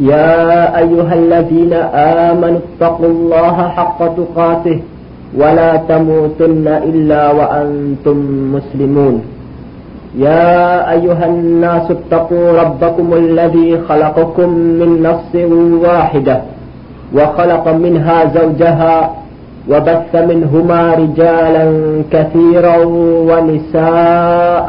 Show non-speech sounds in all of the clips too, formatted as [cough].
يا أيها الذين آمنوا اتقوا الله حق تقاته ولا تموتن إلا وأنتم مسلمون. يا أيها الناس اتقوا ربكم الذي خلقكم من نفس واحدة وخلق منها زوجها وبث منهما رجالا كثيرا ونساء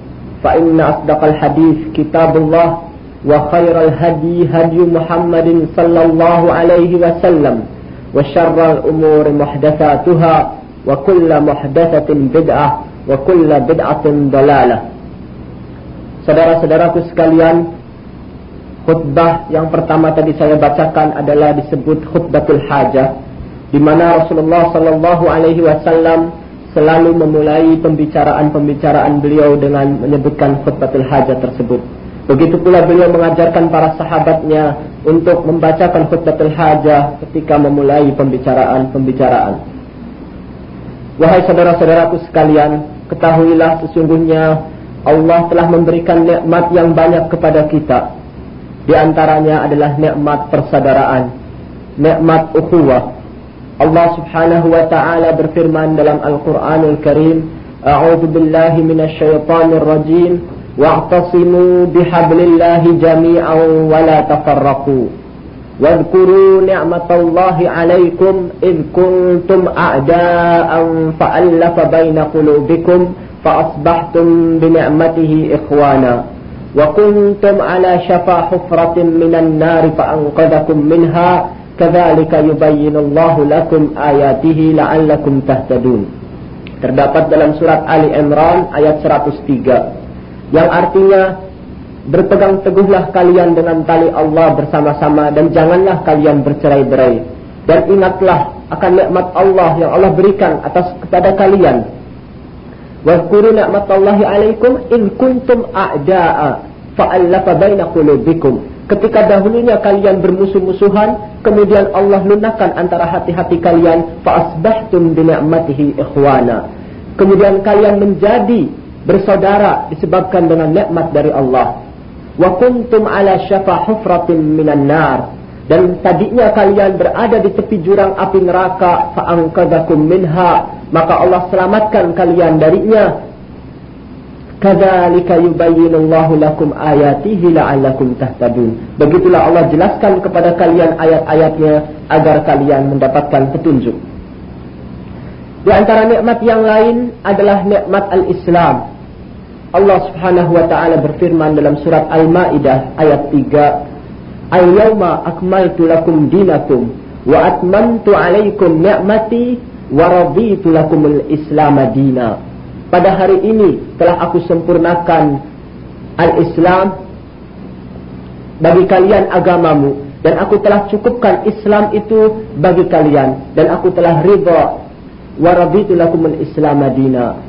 فإن أصدق الحديث كتاب الله وخير الهدي هدي محمد صلى الله عليه وسلم وشر الأمور محدثاتها وكل محدثة بدعة وكل بدعة ضلالة Saudara-saudaraku sekalian, khutbah yang pertama tadi saya bacakan adalah disebut khutbatul hajah, di mana Rasulullah Sallallahu Alaihi Wasallam selalu memulai pembicaraan-pembicaraan beliau dengan menyebutkan khutbatul hajat tersebut. Begitu pula beliau mengajarkan para sahabatnya untuk membacakan khutbatul hajah ketika memulai pembicaraan-pembicaraan. Wahai saudara-saudaraku sekalian, ketahuilah sesungguhnya Allah telah memberikan nikmat yang banyak kepada kita. Di antaranya adalah nikmat persaudaraan, nikmat ukhuwah, الله سبحانه وتعالى برفرمان دلم القرآن الكريم. أعوذ بالله من الشيطان الرجيم. واعتصموا بحبل الله جميعا ولا تفرقوا. واذكروا نعمة الله عليكم إذ كنتم أعداء فألف بين قلوبكم فأصبحتم بنعمته إخوانا. وكنتم على شفا حفرة من النار فأنقذكم منها. Kadzalika yubayyinullahu lakum ayatihi la'allakum tahtadun. Terdapat dalam surat Ali Imran ayat 103 yang artinya berpegang teguhlah kalian dengan tali Allah bersama-sama dan janganlah kalian bercerai-berai dan ingatlah akan nikmat Allah yang Allah berikan atas kepada kalian. Wa zkuru nikmatallahi alaikum in kuntum a'da'a fa'allafa baina qulubikum Ketika dahulunya kalian bermusuh-musuhan, kemudian Allah lunakkan antara hati-hati kalian, fa'asbahtum bini'matihi ikhwana. Kemudian kalian menjadi bersaudara disebabkan dengan nikmat dari Allah. Wa kuntum ala syafa hufratin minan nar. Dan tadinya kalian berada di tepi jurang api neraka, fa'angkadakum minha. Maka Allah selamatkan kalian darinya Kadzalika yubayyinullahu lakum ayatihi la'allakum tahtadun. Begitulah Allah jelaskan kepada kalian ayat-ayatnya agar kalian mendapatkan petunjuk. Di antara nikmat yang lain adalah nikmat al-Islam. Allah Subhanahu wa taala berfirman dalam surat Al-Maidah ayat 3, "Al-yauma akmaltu lakum dinakum wa atmamtu 'alaikum ni'mati wa raditu lakumul Islam madina." Pada hari ini telah aku sempurnakan al-Islam bagi kalian agamamu. Dan aku telah cukupkan Islam itu bagi kalian. Dan aku telah ridha. Wa raditu lakum al-Islam madina.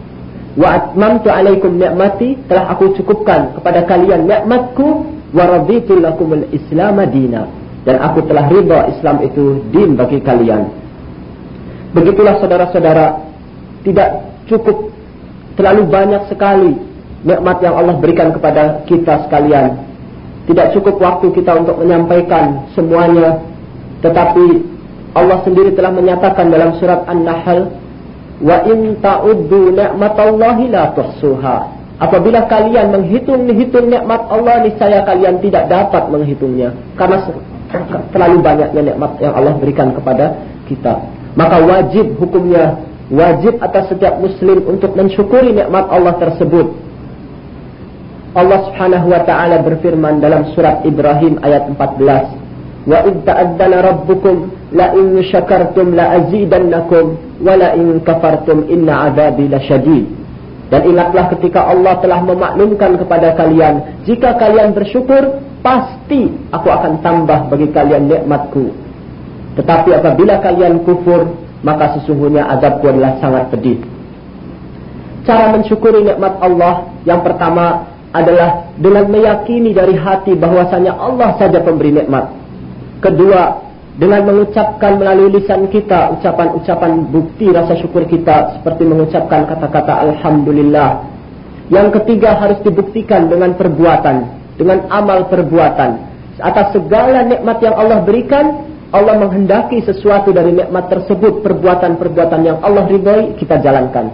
Wa atmamtu alaikum ni'mati. Telah aku cukupkan kepada kalian nikmatku wa raditu lakum al-Islam madina. Dan aku telah ridha Islam itu din bagi kalian. Begitulah saudara-saudara tidak cukup Terlalu banyak sekali nikmat yang Allah berikan kepada kita sekalian. Tidak cukup waktu kita untuk menyampaikan semuanya. Tetapi Allah sendiri telah menyatakan dalam surat An-Nahl, "Wa in ta'uddu ni'matallahi la tuhsuha." Apabila kalian menghitung-hitung nikmat Allah, niscaya kalian tidak dapat menghitungnya karena terlalu banyaknya nikmat yang Allah berikan kepada kita. Maka wajib hukumnya, wajib atas setiap muslim untuk mensyukuri nikmat Allah tersebut. Allah Subhanahu wa taala berfirman dalam surat Ibrahim ayat 14, "Wa id ta'addana rabbukum la in syakartum la azidannakum wa la in kafartum inna 'adzabi lasyadid." Dan ingatlah ketika Allah telah memaklumkan kepada kalian, jika kalian bersyukur, pasti aku akan tambah bagi kalian nikmatku. Tetapi apabila kalian kufur, maka sesungguhnya azabku adalah sangat pedih. Cara mensyukuri nikmat Allah yang pertama adalah dengan meyakini dari hati bahwasanya Allah saja pemberi nikmat. Kedua, dengan mengucapkan melalui lisan kita ucapan-ucapan bukti rasa syukur kita seperti mengucapkan kata-kata alhamdulillah. Yang ketiga harus dibuktikan dengan perbuatan, dengan amal perbuatan. Atas segala nikmat yang Allah berikan, Allah menghendaki sesuatu dari nikmat tersebut, perbuatan-perbuatan yang Allah ridhoi kita jalankan.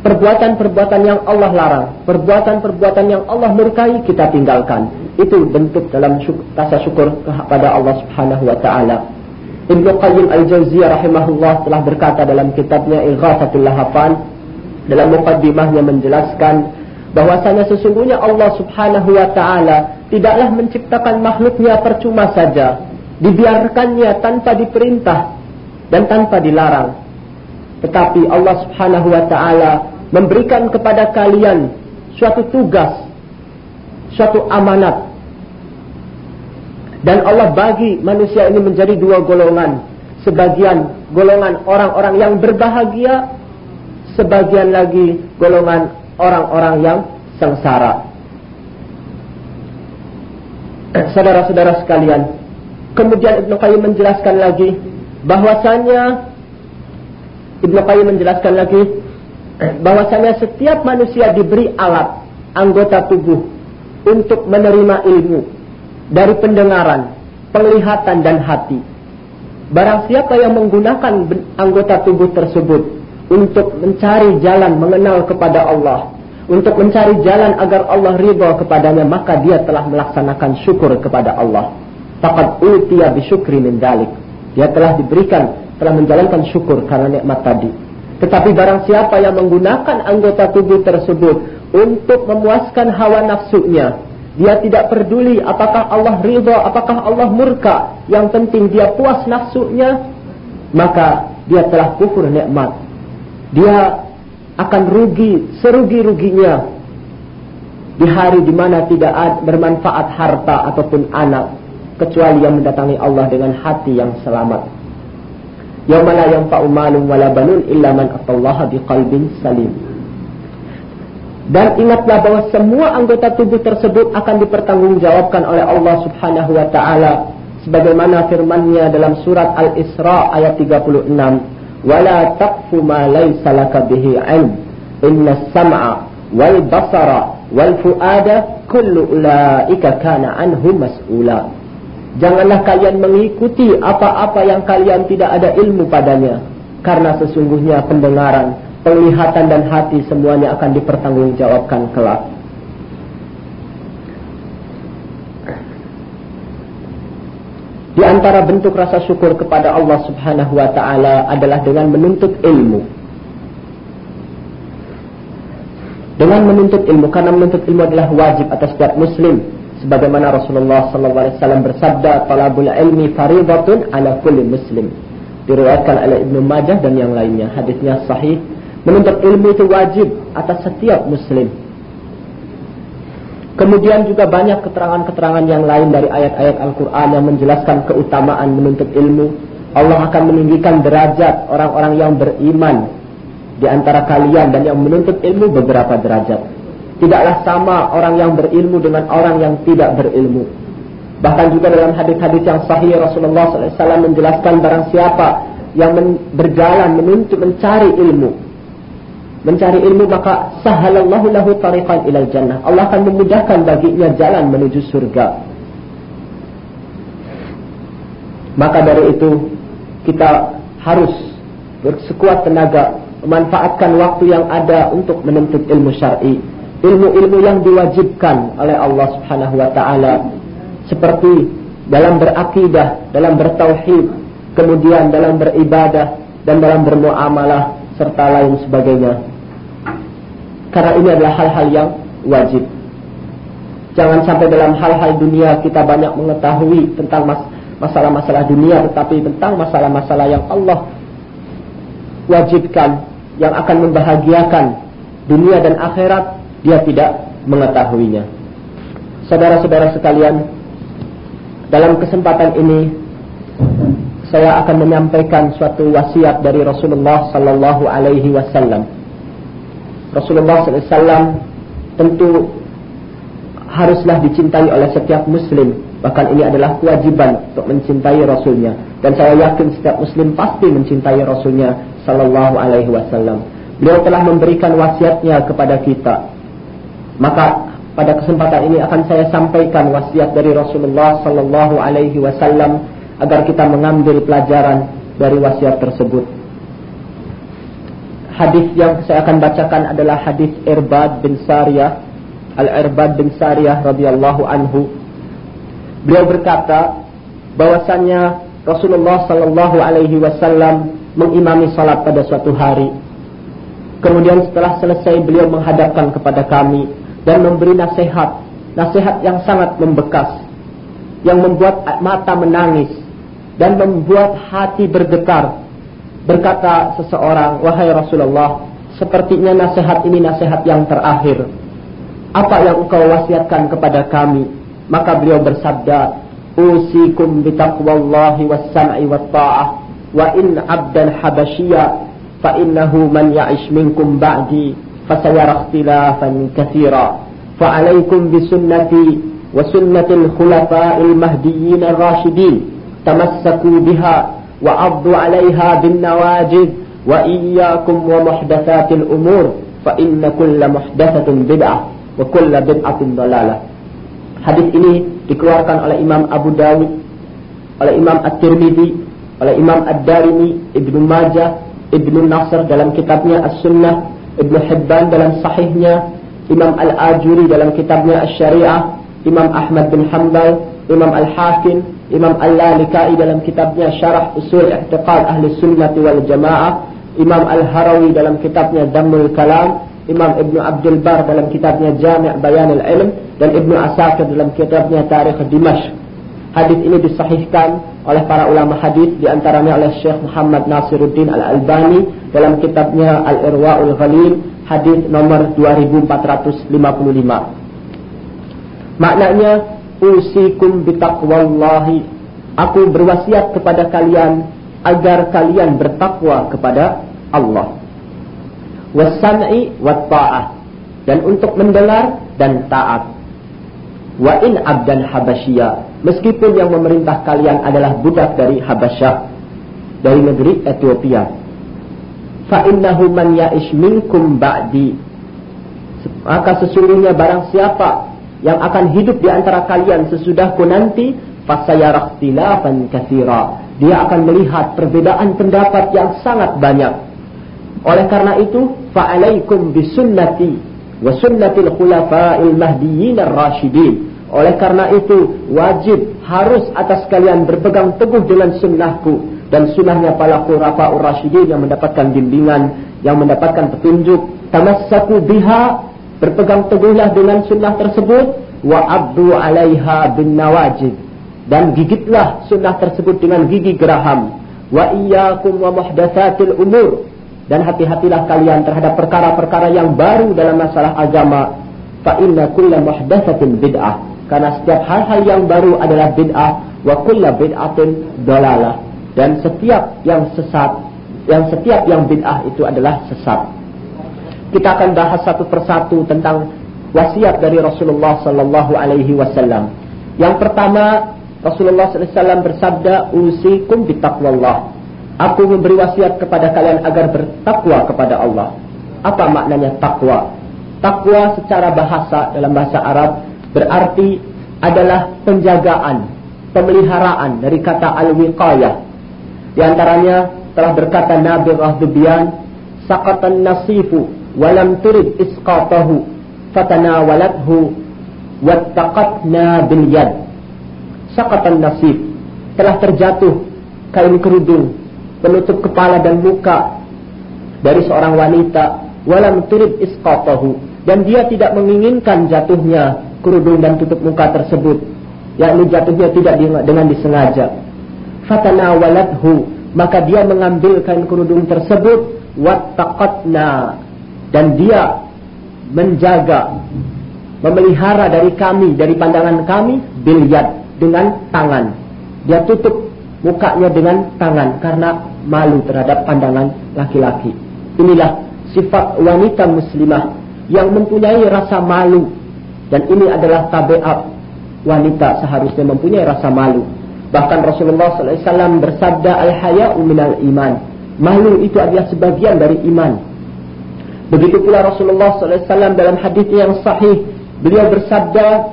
Perbuatan-perbuatan yang Allah larang, perbuatan-perbuatan yang Allah murkai kita tinggalkan. Itu bentuk dalam syukur, rasa syukur kepada Allah Subhanahu wa taala. Ibnu Qayyim Al-Jauziyah rahimahullah telah berkata dalam kitabnya Ighathatul Lahafan dalam mukaddimahnya menjelaskan bahwasanya sesungguhnya Allah Subhanahu wa taala tidaklah menciptakan makhluknya percuma saja dibiarkannya tanpa diperintah dan tanpa dilarang. Tetapi Allah Subhanahu wa taala memberikan kepada kalian suatu tugas, suatu amanat. Dan Allah bagi manusia ini menjadi dua golongan. Sebagian golongan orang-orang yang berbahagia, sebagian lagi golongan orang-orang yang sengsara. [clears throat] Saudara-saudara sekalian, Kemudian Ibnu Qayyim menjelaskan lagi bahwasanya Ibnu Qayyim menjelaskan lagi [clears throat] bahwasanya setiap manusia diberi alat anggota tubuh untuk menerima ilmu dari pendengaran, penglihatan dan hati. Barang siapa yang menggunakan anggota tubuh tersebut untuk mencari jalan mengenal kepada Allah, untuk mencari jalan agar Allah ridha kepadanya, maka dia telah melaksanakan syukur kepada Allah faqad utiya bisyukri min dalik. Dia telah diberikan, telah menjalankan syukur karena nikmat tadi. Tetapi barang siapa yang menggunakan anggota tubuh tersebut untuk memuaskan hawa nafsunya, dia tidak peduli apakah Allah ridha, apakah Allah murka. Yang penting dia puas nafsunya, maka dia telah kufur nikmat. Dia akan rugi serugi-ruginya di hari di mana tidak bermanfaat harta ataupun anak kecuali yang mendatangi Allah dengan hati yang selamat. Yauma la yanfa'u malun wala banun illa man atallaha biqalbin salim. Dan ingatlah bahwa semua anggota tubuh tersebut akan dipertanggungjawabkan oleh Allah Subhanahu wa taala sebagaimana firman-Nya dalam surat Al-Isra ayat 36, "Wala taqfu ma laysa bihi 'ilm. Inna as-sam'a wal basara wal fuada kullu ulaika kana anhu mas'ula." Janganlah kalian mengikuti apa-apa yang kalian tidak ada ilmu padanya. Karena sesungguhnya pendengaran, penglihatan dan hati semuanya akan dipertanggungjawabkan kelak. Di antara bentuk rasa syukur kepada Allah Subhanahu wa taala adalah dengan menuntut ilmu. Dengan menuntut ilmu karena menuntut ilmu adalah wajib atas setiap muslim sebagaimana Rasulullah wasallam bersabda talabul ilmi faridatun ala kulli muslim. Diriwayatkan oleh Ibnu Majah dan yang lainnya. Hadisnya sahih. Menuntut ilmu itu wajib atas setiap muslim. Kemudian juga banyak keterangan-keterangan yang lain dari ayat-ayat Al-Qur'an yang menjelaskan keutamaan menuntut ilmu. Allah akan meninggikan derajat orang-orang yang beriman di antara kalian dan yang menuntut ilmu beberapa derajat Tidaklah sama orang yang berilmu dengan orang yang tidak berilmu. Bahkan juga dalam hadis-hadis yang sahih Rasulullah SAW menjelaskan barang siapa yang men berjalan menuntut mencari ilmu. Mencari ilmu maka sahalallahu lahu tariqan ilal jannah. Allah akan memudahkan baginya jalan menuju surga. Maka dari itu kita harus bersekuat tenaga memanfaatkan waktu yang ada untuk menuntut ilmu syar'i ilmu-ilmu yang diwajibkan oleh Allah Subhanahu wa taala seperti dalam berakidah, dalam bertauhid, kemudian dalam beribadah dan dalam bermuamalah serta lain sebagainya. Karena ini adalah hal-hal yang wajib. Jangan sampai dalam hal-hal dunia kita banyak mengetahui tentang masalah-masalah dunia tetapi tentang masalah-masalah yang Allah wajibkan yang akan membahagiakan dunia dan akhirat dia tidak mengetahuinya. Saudara-saudara sekalian, dalam kesempatan ini saya akan menyampaikan suatu wasiat dari Rasulullah sallallahu alaihi wasallam. Rasulullah wasallam tentu haruslah dicintai oleh setiap muslim bahkan ini adalah kewajiban untuk mencintai rasulnya dan saya yakin setiap muslim pasti mencintai rasulnya sallallahu alaihi wasallam beliau telah memberikan wasiatnya kepada kita maka pada kesempatan ini akan saya sampaikan wasiat dari Rasulullah sallallahu alaihi wasallam agar kita mengambil pelajaran dari wasiat tersebut. Hadis yang saya akan bacakan adalah hadis Irbad bin Sariyah Al-Irbad bin Sariyah radhiyallahu anhu. Beliau berkata bahwasannya Rasulullah sallallahu alaihi wasallam mengimami salat pada suatu hari. Kemudian setelah selesai beliau menghadapkan kepada kami dan memberi nasihat. Nasihat yang sangat membekas yang membuat mata menangis dan membuat hati bergetar. Berkata seseorang wahai Rasulullah sepertinya nasihat ini nasihat yang terakhir. Apa yang engkau wasiatkan kepada kami? Maka beliau bersabda usikum bitaqwallahi was-sam'i wat-ta'ah wa in 'abdan habasyiya fa innahu man ya'ish minkum ba'di khulafa'il mahdiyyin ar-rasyidin tamassaku biha wa 'addu 'alayha bin nawajid wa iyyakum wa muhdatsatil umur fa inna kulla muhdatsatin bid'ah wa kullu bid'atin dalalah. Hadis ini dikeluarkan oleh Imam Abu Dawud, oleh Imam At-Tirmidzi, oleh Imam Ad-Darimi, Ibnu Majah, Ibnu Nasr dalam kitabnya As-Sunnah, Ibnu Hibban dalam sahihnya, Imam Al-Ajuri dalam kitabnya Asy-Syariah, Imam Ahmad bin Hanbal, Imam Al-Hakim, Imam Al-Lalikai dalam kitabnya Syarah Usul I'tiqad Ahli Sunnah wal Jamaah, Imam Al-Harawi dalam kitabnya Dammul Kalam, Imam Ibn Abdul Bar dalam kitabnya Jami' Bayan al-Ilm dan Ibn Asakir dalam kitabnya Tarikh Dimash. Hadis ini disahihkan oleh para ulama hadis di antaranya oleh Syekh Muhammad Nasiruddin Al-Albani dalam kitabnya Al-Irwaul Ghalil hadis nomor 2455. Maknanya usikum bitaqwallahi aku berwasiat kepada kalian agar kalian bertakwa kepada Allah wasam'i wat ta'ah dan untuk mendengar dan taat. Wa in abdan habasyiya. Meskipun yang memerintah kalian adalah budak dari Habasyah dari negeri Ethiopia. Fa innahu man ya'ish minkum ba'di. Maka sesungguhnya barang siapa yang akan hidup di antara kalian sesudahku nanti fasayarah tilafan katsira dia akan melihat perbedaan pendapat yang sangat banyak. Oleh karena itu fa'alaikum bisunnati wa sunnatil khulafa'il mahdiyyin ar-rasyidin. Oleh karena itu wajib harus atas kalian berpegang teguh dengan sunnahku. Dan sunnahnya para khulafa'ur rasyidin yang mendapatkan bimbingan, yang mendapatkan petunjuk. Tamassaku biha berpegang teguhlah dengan sunnah tersebut. Wa abdu 'alaiha bin nawajid. Dan gigitlah sunnah tersebut dengan gigi geraham. Wa iyyakum wa muhdatsatil umur dan hati-hatilah kalian terhadap perkara-perkara yang baru dalam masalah agama. Fa inna kulla muhdatsatin bid'ah. Karena setiap hal-hal yang baru adalah bid'ah. Wa kulla bid'atin dalalah. Dan setiap yang sesat yang setiap yang bid'ah itu adalah sesat. Kita akan bahas satu persatu tentang wasiat dari Rasulullah sallallahu alaihi wasallam. Yang pertama Rasulullah sallallahu alaihi wasallam bersabda usikum bitaqwallah Aku memberi wasiat kepada kalian agar bertakwa kepada Allah. Apa maknanya takwa? Takwa secara bahasa dalam bahasa Arab berarti adalah penjagaan, pemeliharaan dari kata al-wiqayah. Di antaranya telah berkata Nabi Rahdubian, Sakatan nasifu walam turid isqatahu fatanawalathu wattaqatna bil yad. Sakatan nasif telah terjatuh kain kerudung penutup kepala dan muka dari seorang wanita walam turid isqatahu dan dia tidak menginginkan jatuhnya kerudung dan tutup muka tersebut yakni jatuhnya tidak dengan disengaja. Fatanawalathu maka dia mengambil kain kerudung tersebut wattaqatna dan dia menjaga memelihara dari kami dari pandangan kami bilyad dengan tangan. Dia tutup mukanya dengan tangan karena malu terhadap pandangan laki-laki. Inilah sifat wanita muslimah yang mempunyai rasa malu dan ini adalah tabiat wanita seharusnya mempunyai rasa malu. Bahkan Rasulullah SAW bersabda al-haya'u minal iman. Malu itu adalah sebagian dari iman. Begitu pula Rasulullah SAW dalam hadis yang sahih beliau bersabda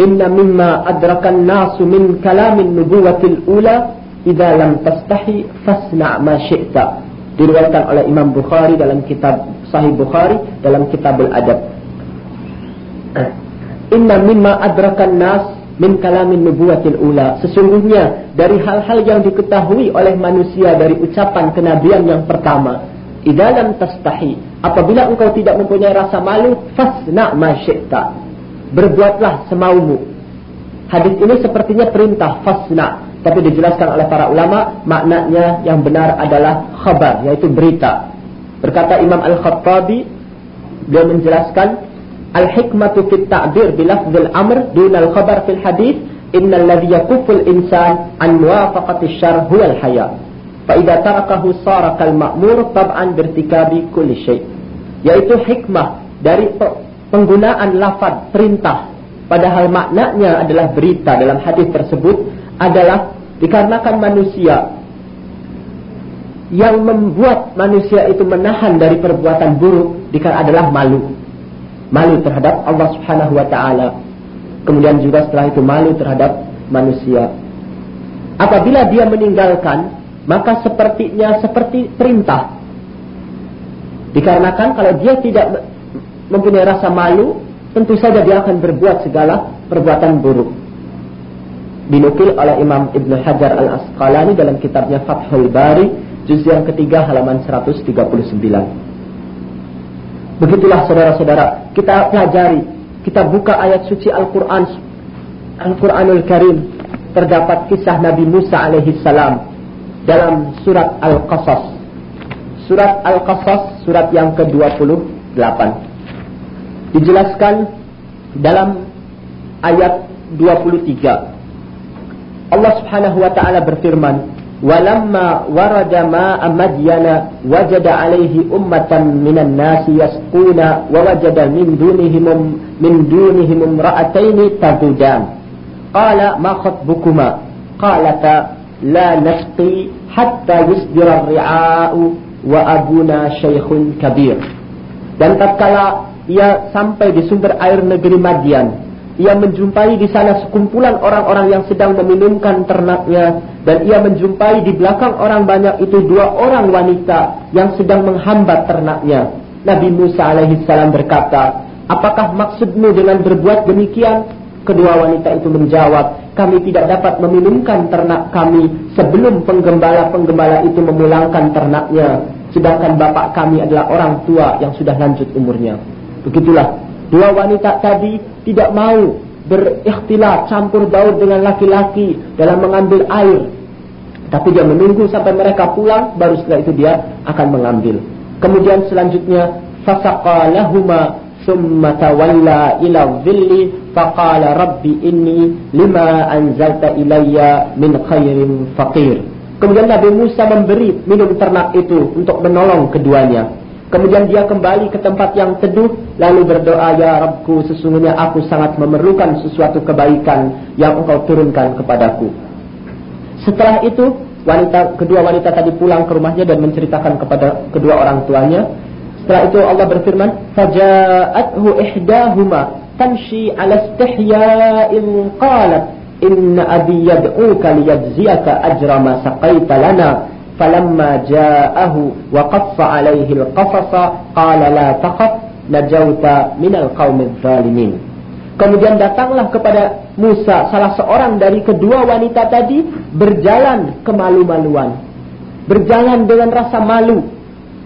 inna mimma adrakan nasu min kalamin nubuwatil ula idza lam tastahi fasna' ma syi'ta. Diriwayatkan oleh Imam Bukhari dalam kitab Sahih Bukhari dalam kitab Al-Adab [clears throat] inna mimma adrakan nas min kalamin nubuwatil ula. Sesungguhnya dari hal-hal yang diketahui oleh manusia dari ucapan kenabian yang pertama idza lam tastahi apabila engkau tidak mempunyai rasa malu fasna' ma syi'ta berbuatlah semaumu. Hadis ini sepertinya perintah fasna, tapi dijelaskan oleh para ulama maknanya yang benar adalah khabar, yaitu berita. Berkata Imam Al-Khattabi, dia menjelaskan al-hikmatu fit ta'bir bi lafzil amr dun al-khabar fil hadis innal ladhi yakuful insan an muwafaqati syarh huwa al-haya. Fa idza tarakahu sara kal ma'mur tab'an birtikabi kulli syai. Yaitu hikmah dari penggunaan lafaz perintah padahal maknanya adalah berita dalam hadis tersebut adalah dikarenakan manusia yang membuat manusia itu menahan dari perbuatan buruk dikarenakan adalah malu. Malu terhadap Allah Subhanahu wa taala. Kemudian juga setelah itu malu terhadap manusia. Apabila dia meninggalkan maka sepertinya seperti perintah. Dikarenakan kalau dia tidak mempunyai rasa malu, tentu saja dia akan berbuat segala perbuatan buruk. Dinukil oleh Imam Ibn Hajar Al-Asqalani dalam kitabnya Fathul Bari, juz yang ketiga halaman 139. Begitulah saudara-saudara, kita pelajari, kita buka ayat suci Al-Quran, Al-Quranul Karim, terdapat kisah Nabi Musa alaihi salam dalam surat Al-Qasas. Surat Al-Qasas, surat yang ke-28 dijelaskan dalam ayat 23. Allah Subhanahu wa taala berfirman, "Walamma warada ma'a Madyana wajada 'alaihi ummatan minan nasi yasquna wa wajada min dunihim min dunihim imra'atayn tadudan." Qala ma khatbukuma? Qalata la nasqi hatta yusdira ar-ri'a'u wa abuna shaykhun kabir. Dan tatkala ia sampai di sumber air negeri Madian. Ia menjumpai di sana sekumpulan orang-orang yang sedang meminumkan ternaknya dan ia menjumpai di belakang orang banyak itu dua orang wanita yang sedang menghambat ternaknya. Nabi Musa alaihi salam berkata, "Apakah maksudmu dengan berbuat demikian?" Kedua wanita itu menjawab, kami tidak dapat meminumkan ternak kami sebelum penggembala-penggembala itu memulangkan ternaknya. Sedangkan bapak kami adalah orang tua yang sudah lanjut umurnya. Begitulah dua wanita tadi tidak mau berikhtilat campur baur dengan laki-laki dalam mengambil air. Tapi dia menunggu sampai mereka pulang baru setelah itu dia akan mengambil. Kemudian selanjutnya fasaqalahuma thumma tawalla ila dhilli faqala rabbi inni lima anzalta ilayya min khairin faqir. Kemudian Nabi Musa memberi minum ternak itu untuk menolong keduanya. Kemudian dia kembali ke tempat yang teduh lalu berdoa ya Rabbku sesungguhnya aku sangat memerlukan sesuatu kebaikan yang engkau turunkan kepadaku. Setelah itu wanita kedua wanita tadi pulang ke rumahnya dan menceritakan kepada kedua orang tuanya. Setelah itu Allah berfirman faja'athu ihdahuma tamshi ala istihya'in qalat inna abi yad'uka liyajziyaka ajra ma saqaita lana falamma ja'ahu wa qaffa alaihi al-qasasa qala la taqaf najauta minal qaumidz zalimin. Kemudian datanglah kepada Musa salah seorang dari kedua wanita tadi berjalan kemalu-maluan. Berjalan dengan rasa malu.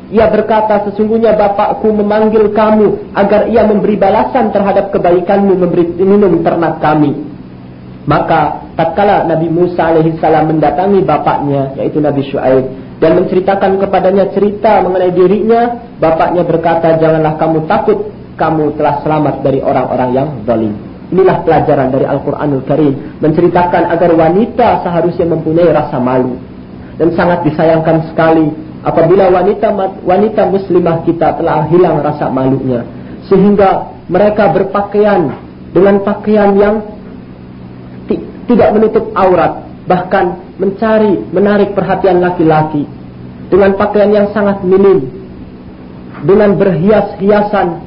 Ia berkata, sesungguhnya bapakku memanggil kamu agar ia memberi balasan terhadap kebaikanmu memberi minum ternak kami. Maka tatkala Nabi Musa alaihissalam mendatangi bapaknya yaitu Nabi Shu'aib dan menceritakan kepadanya cerita mengenai dirinya, bapaknya berkata, "Janganlah kamu takut kamu telah selamat dari orang-orang yang zalim. Inilah pelajaran dari Al-Quranul Karim. Menceritakan agar wanita seharusnya mempunyai rasa malu. Dan sangat disayangkan sekali apabila wanita wanita muslimah kita telah hilang rasa malunya. Sehingga mereka berpakaian dengan pakaian yang tidak menutup aurat. Bahkan mencari, menarik perhatian laki-laki. Dengan pakaian yang sangat minim. Dengan berhias-hiasan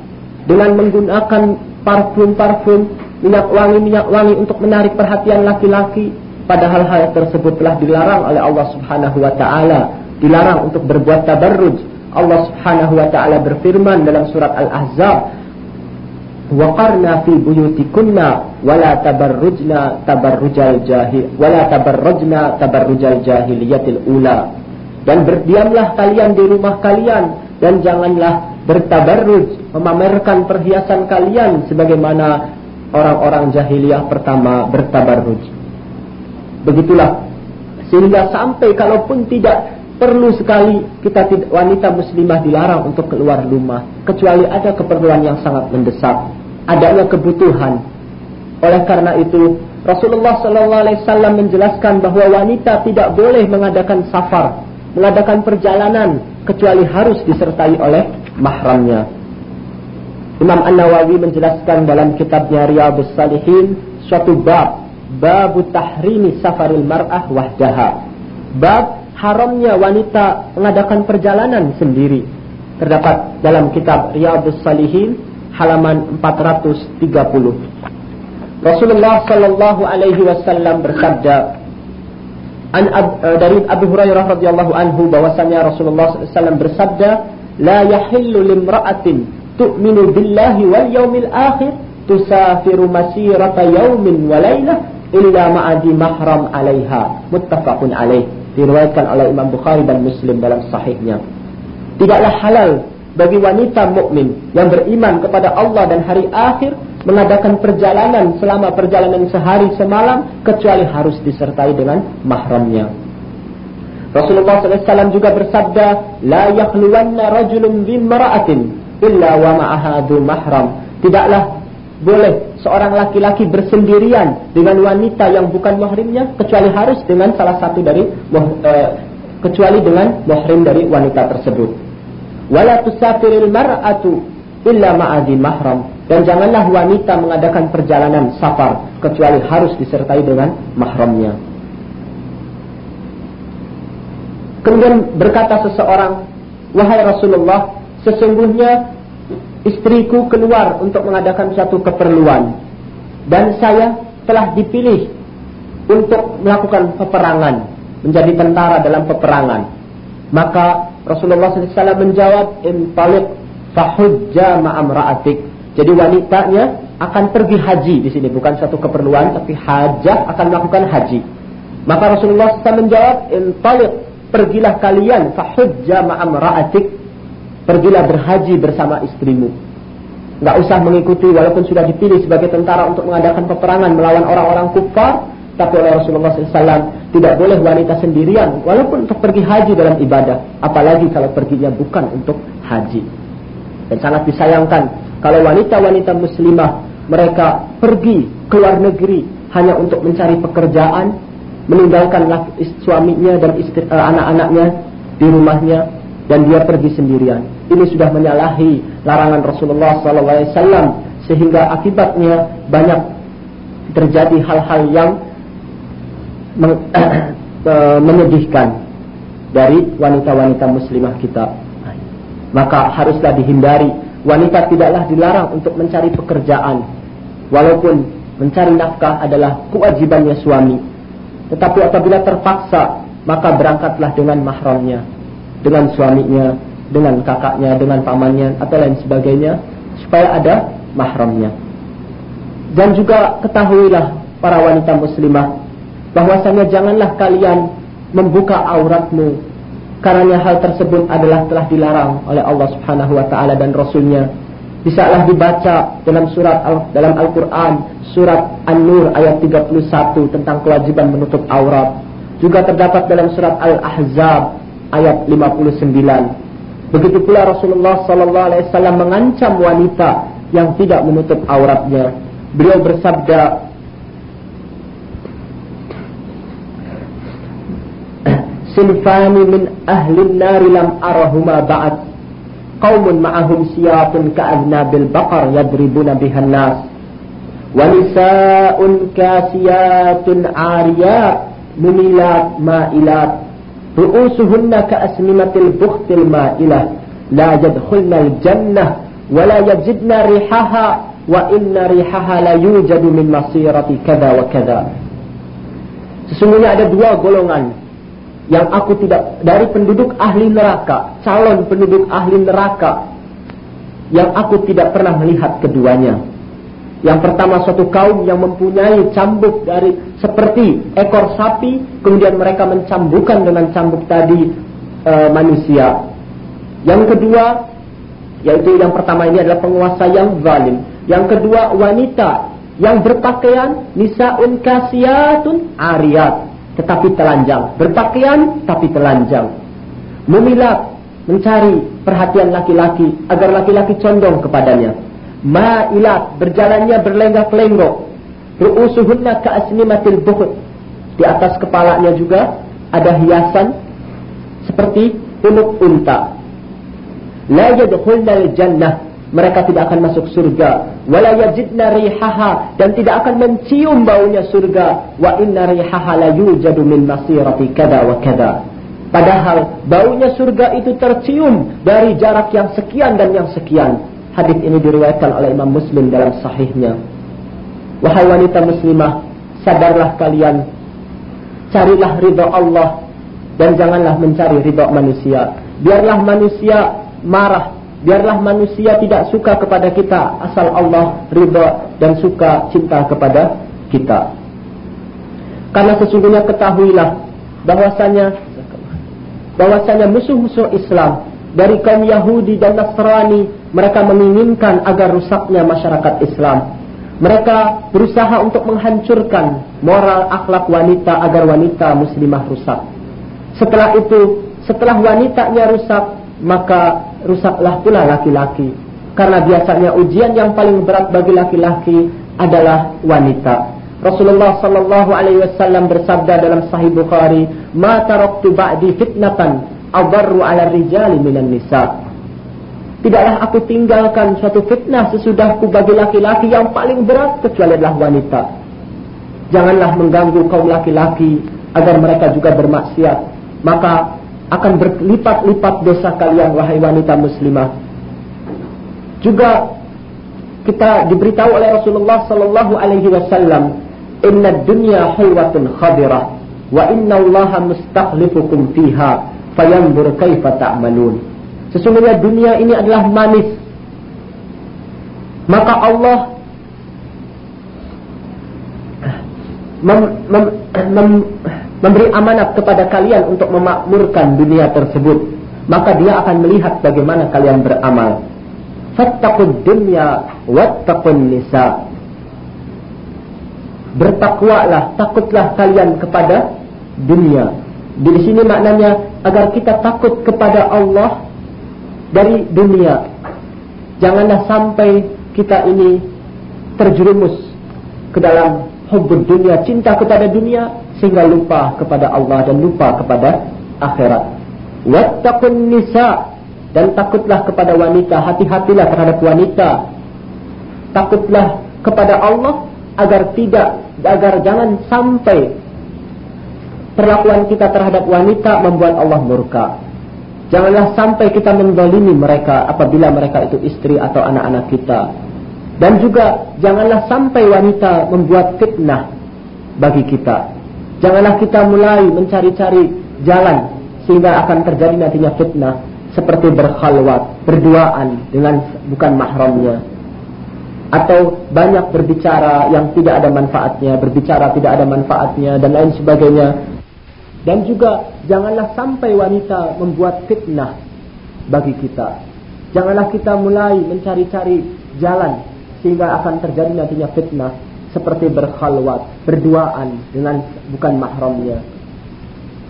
dengan menggunakan parfum-parfum, minyak wangi-minyak wangi untuk menarik perhatian laki-laki. Padahal hal tersebut telah dilarang oleh Allah Subhanahu wa taala, dilarang untuk berbuat tabarruj. Allah Subhanahu wa taala berfirman dalam surat Al-Ahzab, "Waqarna fi buyutikunna wala tabarrujna tabarrujal jahil wala tabarrujna tabarrujal jahiliyatil ula." Dan berdiamlah kalian di rumah kalian dan janganlah bertabarruj, memamerkan perhiasan kalian sebagaimana orang-orang jahiliyah pertama bertabarruj. Begitulah sehingga sampai kalaupun tidak perlu sekali kita tidak, wanita muslimah dilarang untuk keluar rumah kecuali ada keperluan yang sangat mendesak, adanya kebutuhan. Oleh karena itu Rasulullah sallallahu alaihi wasallam menjelaskan bahwa wanita tidak boleh mengadakan safar, mengadakan perjalanan kecuali harus disertai oleh mahramnya. Imam An-Nawawi menjelaskan dalam kitabnya Riyadhus Salihin suatu bab bab tahrimi safaril mar'ah wahdaha. Bab haramnya wanita mengadakan perjalanan sendiri. Terdapat dalam kitab Riyadhus Salihin halaman 430. Rasulullah sallallahu alaihi wasallam bersabda An ab, eh, dari Abu Hurairah radhiyallahu anhu bahwasanya Rasulullah sallallahu bersabda لا يحل لامرأة تؤمن بالله واليوم الآخر تسافر مسيرة يوم yaumin إلا lailah illa محرم عليها. alaiha muttafaqun alaih diriwayatkan oleh Imam Bukhari dan Muslim dalam sahihnya tidaklah halal bagi wanita mukmin yang beriman kepada Allah dan hari akhir mengadakan perjalanan selama perjalanan sehari semalam kecuali harus disertai dengan mahramnya Rasulullah SAW juga bersabda, La yakhluwanna rajulun bimra'atin illa wa ma'ahadu mahram. Tidaklah boleh seorang laki-laki bersendirian dengan wanita yang bukan mahrimnya kecuali harus dengan salah satu dari uh, kecuali dengan mahrim dari wanita tersebut. Wala tusafiril mar'atu illa ma'adi mahram dan janganlah wanita mengadakan perjalanan safar kecuali harus disertai dengan mahramnya. Kemudian berkata seseorang, Wahai Rasulullah, sesungguhnya istriku keluar untuk mengadakan suatu keperluan. Dan saya telah dipilih untuk melakukan peperangan, menjadi tentara dalam peperangan. Maka Rasulullah SAW menjawab, Intalik fahujja ma'amra'atik. Jadi wanitanya akan pergi haji di sini, bukan satu keperluan, tapi hajah akan melakukan haji. Maka Rasulullah SAW menjawab, Intalik pergilah kalian fahujja ma'am ra'atik pergilah berhaji bersama istrimu nggak usah mengikuti walaupun sudah dipilih sebagai tentara untuk mengadakan peperangan melawan orang-orang kufar tapi oleh Rasulullah SAW tidak boleh wanita sendirian walaupun untuk pergi haji dalam ibadah apalagi kalau perginya bukan untuk haji dan sangat disayangkan kalau wanita-wanita muslimah mereka pergi ke luar negeri hanya untuk mencari pekerjaan meninggalkan suaminya dan uh, anak-anaknya di rumahnya dan dia pergi sendirian. Ini sudah menyalahi larangan Rasulullah SAW sehingga akibatnya banyak terjadi hal-hal yang [coughs] menyedihkan dari wanita-wanita muslimah kita. Maka haruslah dihindari. Wanita tidaklah dilarang untuk mencari pekerjaan. Walaupun mencari nafkah adalah kewajibannya suami tetapi apabila terpaksa, maka berangkatlah dengan mahramnya, dengan suaminya, dengan kakaknya, dengan pamannya, atau lain sebagainya, supaya ada mahramnya. Dan juga ketahuilah para wanita muslimah bahwasanya janganlah kalian membuka auratmu karena hal tersebut adalah telah dilarang oleh Allah Subhanahu wa taala dan rasulnya. Bisalah dibaca dalam surat dalam Al-Qur'an surat An-Nur ayat 31 tentang kewajiban menutup aurat. Juga terdapat dalam surat Al-Ahzab ayat 59. Begitu pula Rasulullah sallallahu alaihi wasallam mengancam wanita yang tidak menutup auratnya. Beliau bersabda, "Sinfani min ahli an-nar lam arahuma ba'd. Qaumun ma'ahum siyatun ka'adnabil baqar yadribuna bihan nas. Wa nisa'un kasiyatun 'ariyat mumilat ma'ilat." ru'usuhunna ka'asnimatil bukhtil ma'ilah la yadkhulna al-jannah wa la yajidna rihaha wa inna rihaha la yujadu min masirati kada wa kada Sesungguhnya ada dua golongan yang aku tidak dari penduduk ahli neraka, calon penduduk ahli neraka yang aku tidak pernah melihat keduanya. Yang pertama suatu kaum yang mempunyai cambuk dari seperti ekor sapi, kemudian mereka mencambukkan dengan cambuk tadi e, manusia. Yang kedua, yaitu yang pertama ini adalah penguasa yang zalim. Yang kedua wanita yang berpakaian nisaun kasiyatun ariyat, tetapi telanjang. Berpakaian tapi telanjang. Memilat, mencari perhatian laki-laki agar laki-laki condong kepadanya. Ma'ilat berjalannya berlenggak-lenggok. Ru'usuhunna ka'asnimatil bukhut di atas kepalanya juga ada hiasan seperti punuk unta. La yadkhulna jannah mereka tidak akan masuk surga. Wala yajidna rihaha. Dan tidak akan mencium baunya surga. Wa inna rihaha la yujadu min masirati kada wa kada. Padahal baunya surga itu tercium dari jarak yang sekian dan yang sekian. Hadis ini diriwayatkan oleh Imam Muslim dalam sahihnya. Wahai wanita muslimah, sadarlah kalian, carilah ridha Allah. Dan janganlah mencari ridha manusia. Biarlah manusia marah, biarlah manusia tidak suka kepada kita asal Allah ridha dan suka cinta kepada kita. Karena sesungguhnya ketahuilah bahwasanya bahwasanya musuh-musuh Islam dari kaum Yahudi dan Nasrani mereka menginginkan agar rusaknya masyarakat Islam. Mereka berusaha untuk menghancurkan moral akhlak wanita agar wanita muslimah rusak. Setelah itu, setelah wanitanya rusak, maka rusaklah pula laki-laki. Karena biasanya ujian yang paling berat bagi laki-laki adalah wanita. Rasulullah sallallahu alaihi wasallam bersabda dalam Sahih Bukhari, "Ma taraktu ba'di fitnatan adarru 'ala rijali minan nisa." Tidaklah aku tinggalkan suatu fitnah sesudahku bagi laki-laki yang paling berat kecuali adalah wanita. Janganlah mengganggu kaum laki-laki agar mereka juga bermaksiat. Maka akan berlipat-lipat dosa kalian wahai wanita muslimah. Juga kita diberitahu oleh Rasulullah sallallahu alaihi wasallam, "Inna dunya hulwatun khadirah wa inna Allah mustakhlifukum fiha fayanzur kaifa ta'malun." Sesungguhnya dunia ini adalah manis. Maka Allah mem, mem, mem, memberi amanat kepada kalian untuk memakmurkan dunia tersebut. Maka dia akan melihat bagaimana kalian beramal. Fattaqud dunya wattaqun nisa. Bertakwalah, takutlah kalian kepada dunia. Di sini maknanya agar kita takut kepada Allah dari dunia. Janganlah sampai kita ini terjerumus ke dalam hubud dunia, cinta kepada dunia sehingga lupa kepada Allah dan lupa kepada akhirat. Wattaqun nisa dan takutlah kepada wanita, hati-hatilah terhadap wanita. Takutlah kepada Allah agar tidak agar jangan sampai perlakuan kita terhadap wanita membuat Allah murka. Janganlah sampai kita mendolimi mereka apabila mereka itu istri atau anak-anak kita. Dan juga janganlah sampai wanita membuat fitnah bagi kita. Janganlah kita mulai mencari-cari jalan sehingga akan terjadi nantinya fitnah seperti berkhalwat, berduaan dengan bukan mahramnya. atau banyak berbicara yang tidak ada manfaatnya, berbicara tidak ada manfaatnya dan lain sebagainya. Dan juga janganlah sampai wanita membuat fitnah bagi kita. Janganlah kita mulai mencari-cari jalan sehingga akan terjadi nantinya fitnah seperti berkhalwat, berduaan dengan bukan mahramnya.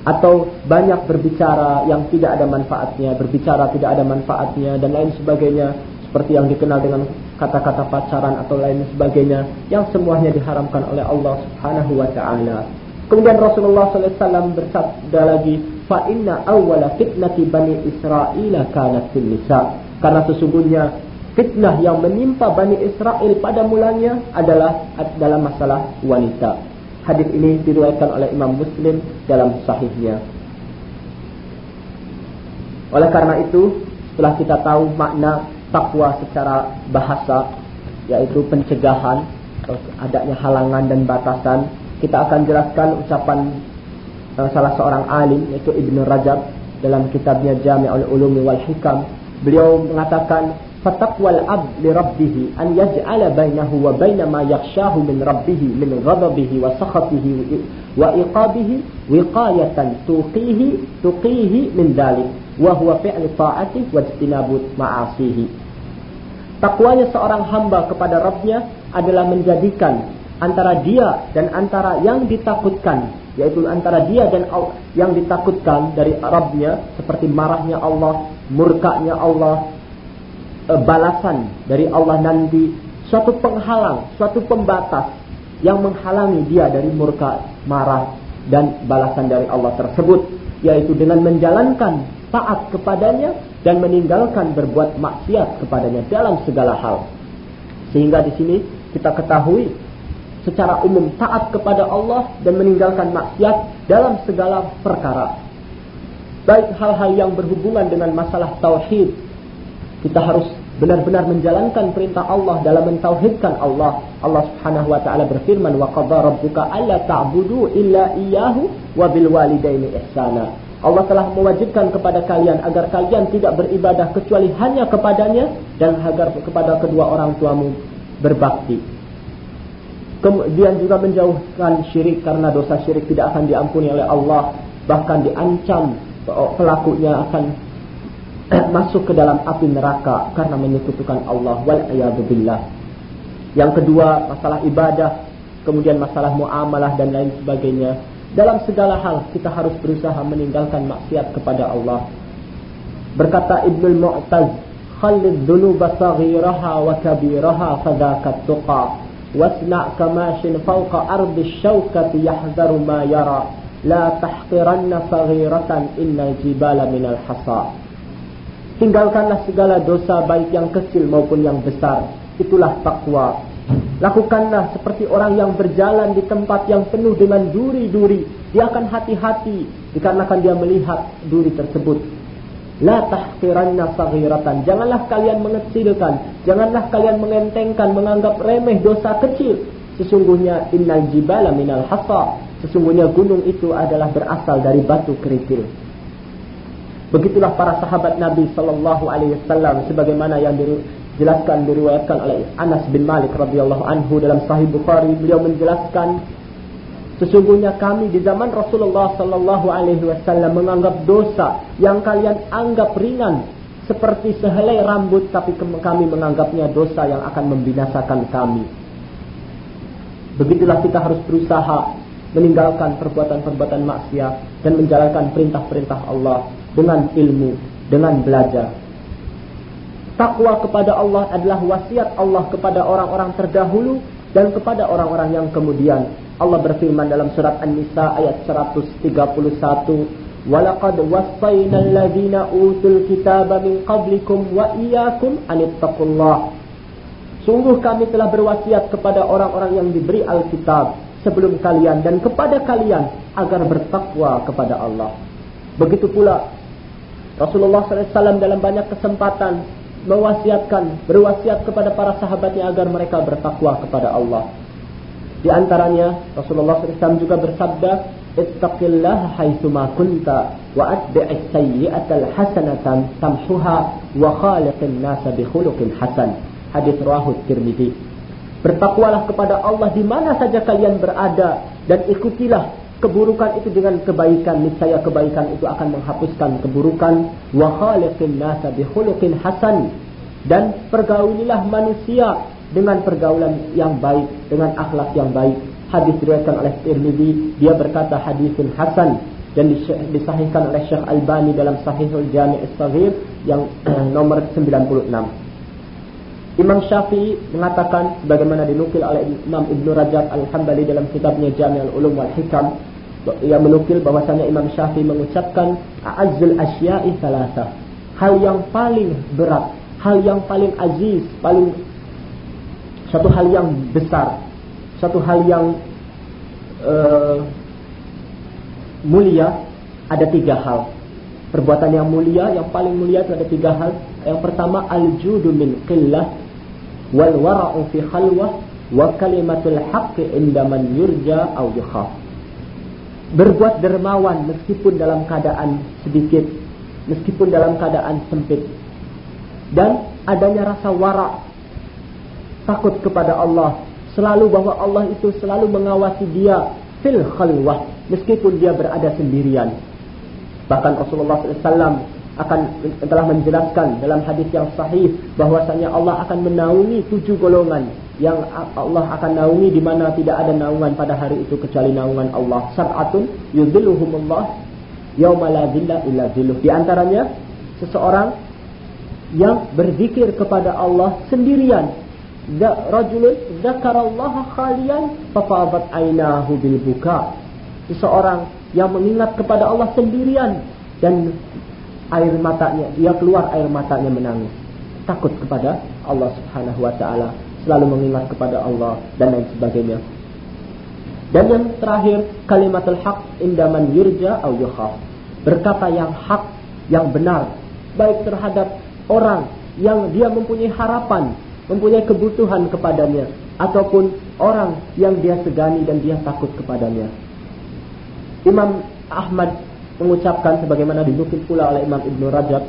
Atau banyak berbicara yang tidak ada manfaatnya, berbicara tidak ada manfaatnya dan lain sebagainya seperti yang dikenal dengan kata-kata pacaran atau lain sebagainya yang semuanya diharamkan oleh Allah Subhanahu wa taala. Kemudian Rasulullah SAW bersabda lagi, "Fa inna awwala fitnati bani Israel kanat fil nisa." Karena sesungguhnya fitnah yang menimpa Bani Israel pada mulanya adalah dalam masalah wanita. Hadis ini diriwayatkan oleh Imam Muslim dalam sahihnya. Oleh karena itu, setelah kita tahu makna takwa secara bahasa, yaitu pencegahan, adanya halangan dan batasan, kita akan jelaskan ucapan uh, salah seorang alim, yaitu Ibnu Rajab, dalam kitabnya Jami'ul Ulumi wal Hikam. Beliau mengatakan, فتقوى العبد لربه أن يجعل بينه وبين ما يخشاه من ربه من غضبه وسخطه وإقابه وقاية تقيه تقيه من ذلك وهو فعل طاعته واجتناب معاصيه Takwanya seorang hamba kepada Rabbnya adalah menjadikan antara dia dan antara yang ditakutkan yaitu antara dia dan yang ditakutkan dari Rabbnya seperti marahnya Allah, murkanya Allah, E, balasan dari Allah nanti suatu penghalang, suatu pembatas yang menghalangi dia dari murka, marah dan balasan dari Allah tersebut yaitu dengan menjalankan taat kepadanya dan meninggalkan berbuat maksiat kepadanya dalam segala hal. Sehingga di sini kita ketahui secara umum taat kepada Allah dan meninggalkan maksiat dalam segala perkara. Baik hal-hal yang berhubungan dengan masalah tauhid, kita harus benar-benar menjalankan perintah Allah dalam mentauhidkan Allah. Allah Subhanahu wa taala berfirman, "Wa qadara rabbuka alla ta'budu illa iyyahu wa bil walidaini ihsana." Allah telah mewajibkan kepada kalian agar kalian tidak beribadah kecuali hanya kepadanya dan agar kepada kedua orang tuamu berbakti. Kemudian juga menjauhkan syirik karena dosa syirik tidak akan diampuni oleh Allah, bahkan diancam pelakunya akan masuk ke dalam api neraka karena menyekutukan Allah wal billah. Yang kedua, masalah ibadah, kemudian masalah muamalah dan lain sebagainya. Dalam segala hal kita harus berusaha meninggalkan maksiat kepada Allah. Berkata Ibnu Mu'taz, "Khallid dhunuba saghiraha wa kabiraha fadhaka tuqa." Wasna' kamashin fawqa ardi syaukati yahzaru ma yara La tahqiranna saghiratan innal jibala minal hasa Tinggalkanlah segala dosa baik yang kecil maupun yang besar. Itulah takwa. Lakukanlah seperti orang yang berjalan di tempat yang penuh dengan duri-duri. Dia akan hati-hati dikarenakan dia melihat duri tersebut. La tahqiranna saghiratan. Janganlah kalian mengecilkan, janganlah kalian mengentengkan, menganggap remeh dosa kecil. Sesungguhnya innal jibala minal hasa. Sesungguhnya gunung itu adalah berasal dari batu kerikil. Begitulah para sahabat Nabi Sallallahu Alaihi Wasallam sebagaimana yang dijelaskan diriwayatkan oleh Anas bin Malik radhiyallahu anhu dalam Sahih Bukhari beliau menjelaskan sesungguhnya kami di zaman Rasulullah Sallallahu Alaihi Wasallam menganggap dosa yang kalian anggap ringan seperti sehelai rambut tapi kami menganggapnya dosa yang akan membinasakan kami. Begitulah kita harus berusaha meninggalkan perbuatan-perbuatan maksiat dan menjalankan perintah-perintah Allah dengan ilmu, dengan belajar. Takwa kepada Allah adalah wasiat Allah kepada orang-orang terdahulu dan kepada orang-orang yang kemudian. Allah berfirman dalam surat An-Nisa ayat 131, "Walaqad wassayna alladhina utul kitaba min qablikum wa iyyakum an Sungguh kami telah berwasiat kepada orang-orang yang diberi Alkitab sebelum kalian dan kepada kalian agar bertakwa kepada Allah. Begitu pula Rasulullah SAW dalam banyak kesempatan mewasiatkan, berwasiat kepada para sahabatnya agar mereka bertakwa kepada Allah. Di antaranya Rasulullah SAW juga bersabda, "Ittaqillah haitsuma kunta wa atbi'is sayyi'atal hasanatan tamhuha wa khaliqin nasa bi hasan." Hadis rawahu Tirmizi. Bertakwalah kepada Allah di mana saja kalian berada dan ikutilah keburukan itu dengan kebaikan. Niscaya kebaikan itu akan menghapuskan keburukan. Wa khaliqin nasa bi khuluqin hasan dan pergaulilah manusia dengan pergaulan yang baik, dengan akhlak yang baik. Hadis diriwayatkan oleh Tirmidzi, dia berkata hadisun hasan dan disahihkan oleh Syekh Albani dalam Sahihul Jami' As-Saghir yang nomor 96. Imam Syafi'i mengatakan bagaimana dinukil oleh Imam Ibnu Rajab Al-Hambali dalam kitabnya Jami' Al-Ulum wal Hikam yang menukil bahwasanya Imam Syafi'i mengucapkan a'azzul asya'i salasa. Hal yang paling berat, hal yang paling aziz, paling satu hal yang besar, satu hal yang uh, mulia ada tiga hal. Perbuatan yang mulia, yang paling mulia itu ada tiga hal. Yang pertama al-judu min qillah wal wara'u fi khalwah wa kalimatul haqqi inda man yurja au yukhaf. Berbuat dermawan meskipun dalam keadaan sedikit, meskipun dalam keadaan sempit. Dan adanya rasa wara takut kepada Allah, selalu bahwa Allah itu selalu mengawasi dia fil khalwah meskipun dia berada sendirian. Bahkan Rasulullah SAW akan telah menjelaskan dalam hadis yang sahih bahwasanya Allah akan menaungi tujuh golongan yang Allah akan naungi di mana tidak ada naungan pada hari itu kecuali naungan Allah. Sab'atun yudhilluhumullah yauma la dhilla illa dhilluh. Di antaranya seseorang yang berzikir kepada Allah sendirian. Rajulun dzakarallaha khalian fafadat ainahu bil buka. Seseorang yang mengingat kepada Allah sendirian dan air matanya, dia keluar air matanya menangis. Takut kepada Allah Subhanahu wa taala, selalu mengingat kepada Allah dan lain sebagainya. Dan yang terakhir, kalimatul haq indaman yurja au yukhaf. Berkata yang hak, yang benar, baik terhadap orang yang dia mempunyai harapan, mempunyai kebutuhan kepadanya, ataupun orang yang dia segani dan dia takut kepadanya. Imam Ahmad mengucapkan sebagaimana dinukil pula oleh Imam Ibn Rajab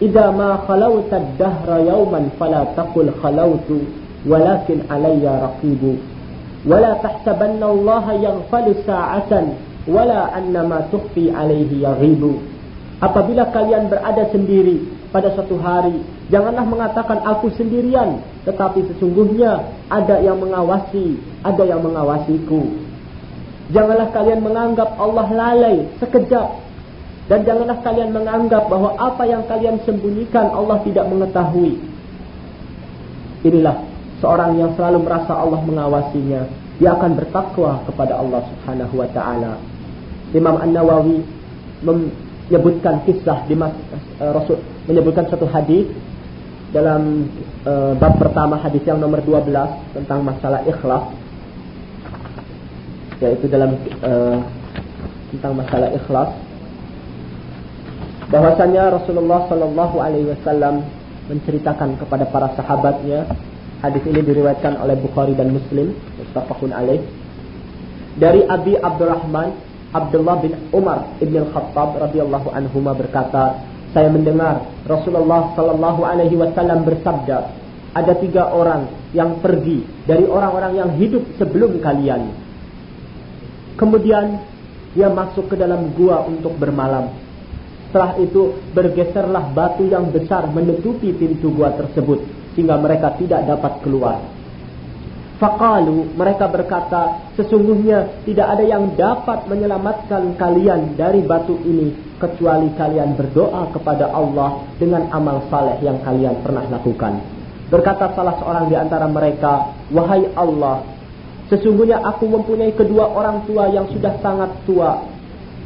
Idza ma khalawta ad-dahra yawman fala taqul khalawtu walakin alayya raqibu wala tahsabanna Allah yaghfalu sa'atan wala anna ma tukhfi alayhi yaghibu Apabila kalian berada sendiri pada suatu hari, janganlah mengatakan aku sendirian, tetapi sesungguhnya ada yang mengawasi, ada yang mengawasiku. Janganlah kalian menganggap Allah lalai sekejap. Dan janganlah kalian menganggap bahwa apa yang kalian sembunyikan Allah tidak mengetahui. Inilah seorang yang selalu merasa Allah mengawasinya. Dia akan bertakwa kepada Allah subhanahu wa ta'ala. Imam An-Nawawi menyebutkan kisah di uh, Rasul menyebutkan satu hadis dalam uh, bab pertama hadis yang nomor 12 tentang masalah ikhlas yaitu dalam uh, tentang masalah ikhlas bahwasanya Rasulullah Shallallahu Alaihi Wasallam menceritakan kepada para sahabatnya hadis ini diriwayatkan oleh Bukhari dan Muslim mustafakun alaih. Dari Abi Abdurrahman Abdullah bin Umar ibn al-Khattab radhiyallahu anhu berkata saya mendengar Rasulullah Shallallahu Alaihi Wasallam bersabda ada tiga orang yang pergi dari orang-orang yang hidup sebelum kalian. Kemudian dia masuk ke dalam gua untuk bermalam. Setelah itu bergeserlah batu yang besar menutupi pintu gua tersebut sehingga mereka tidak dapat keluar. Fakalu mereka berkata sesungguhnya tidak ada yang dapat menyelamatkan kalian dari batu ini kecuali kalian berdoa kepada Allah dengan amal saleh yang kalian pernah lakukan. Berkata salah seorang di antara mereka, "Wahai Allah, Sesungguhnya aku mempunyai kedua orang tua yang sudah sangat tua.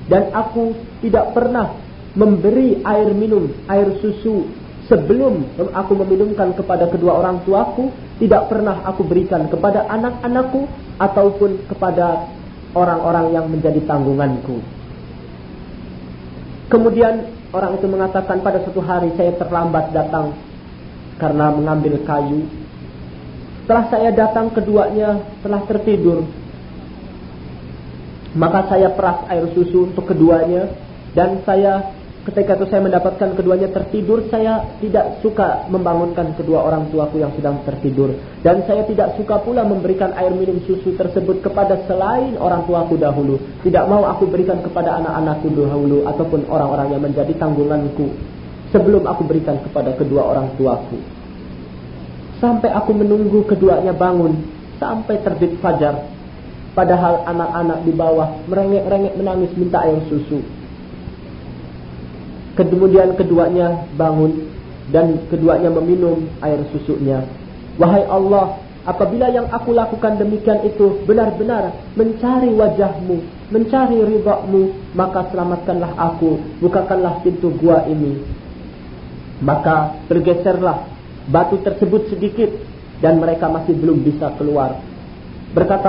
Dan aku tidak pernah memberi air minum, air susu. Sebelum aku meminumkan kepada kedua orang tuaku, tidak pernah aku berikan kepada anak-anakku ataupun kepada orang-orang yang menjadi tanggunganku. Kemudian orang itu mengatakan pada suatu hari saya terlambat datang karena mengambil kayu setelah saya datang keduanya telah tertidur. Maka saya peras air susu untuk keduanya dan saya Ketika itu saya mendapatkan keduanya tertidur, saya tidak suka membangunkan kedua orang tuaku yang sedang tertidur. Dan saya tidak suka pula memberikan air minum susu tersebut kepada selain orang tuaku dahulu. Tidak mau aku berikan kepada anak-anakku dahulu ataupun orang-orang yang menjadi tanggunganku. Sebelum aku berikan kepada kedua orang tuaku. Sampai aku menunggu keduanya bangun. Sampai terbit fajar. Padahal anak-anak di bawah merengek-rengek menangis minta air susu. Kemudian keduanya bangun dan keduanya meminum air susunya. Wahai Allah, apabila yang aku lakukan demikian itu benar-benar mencari wajahmu, mencari ridhamu, maka selamatkanlah aku, bukakanlah pintu gua ini. Maka bergeserlah batu tersebut sedikit dan mereka masih belum bisa keluar. Berkata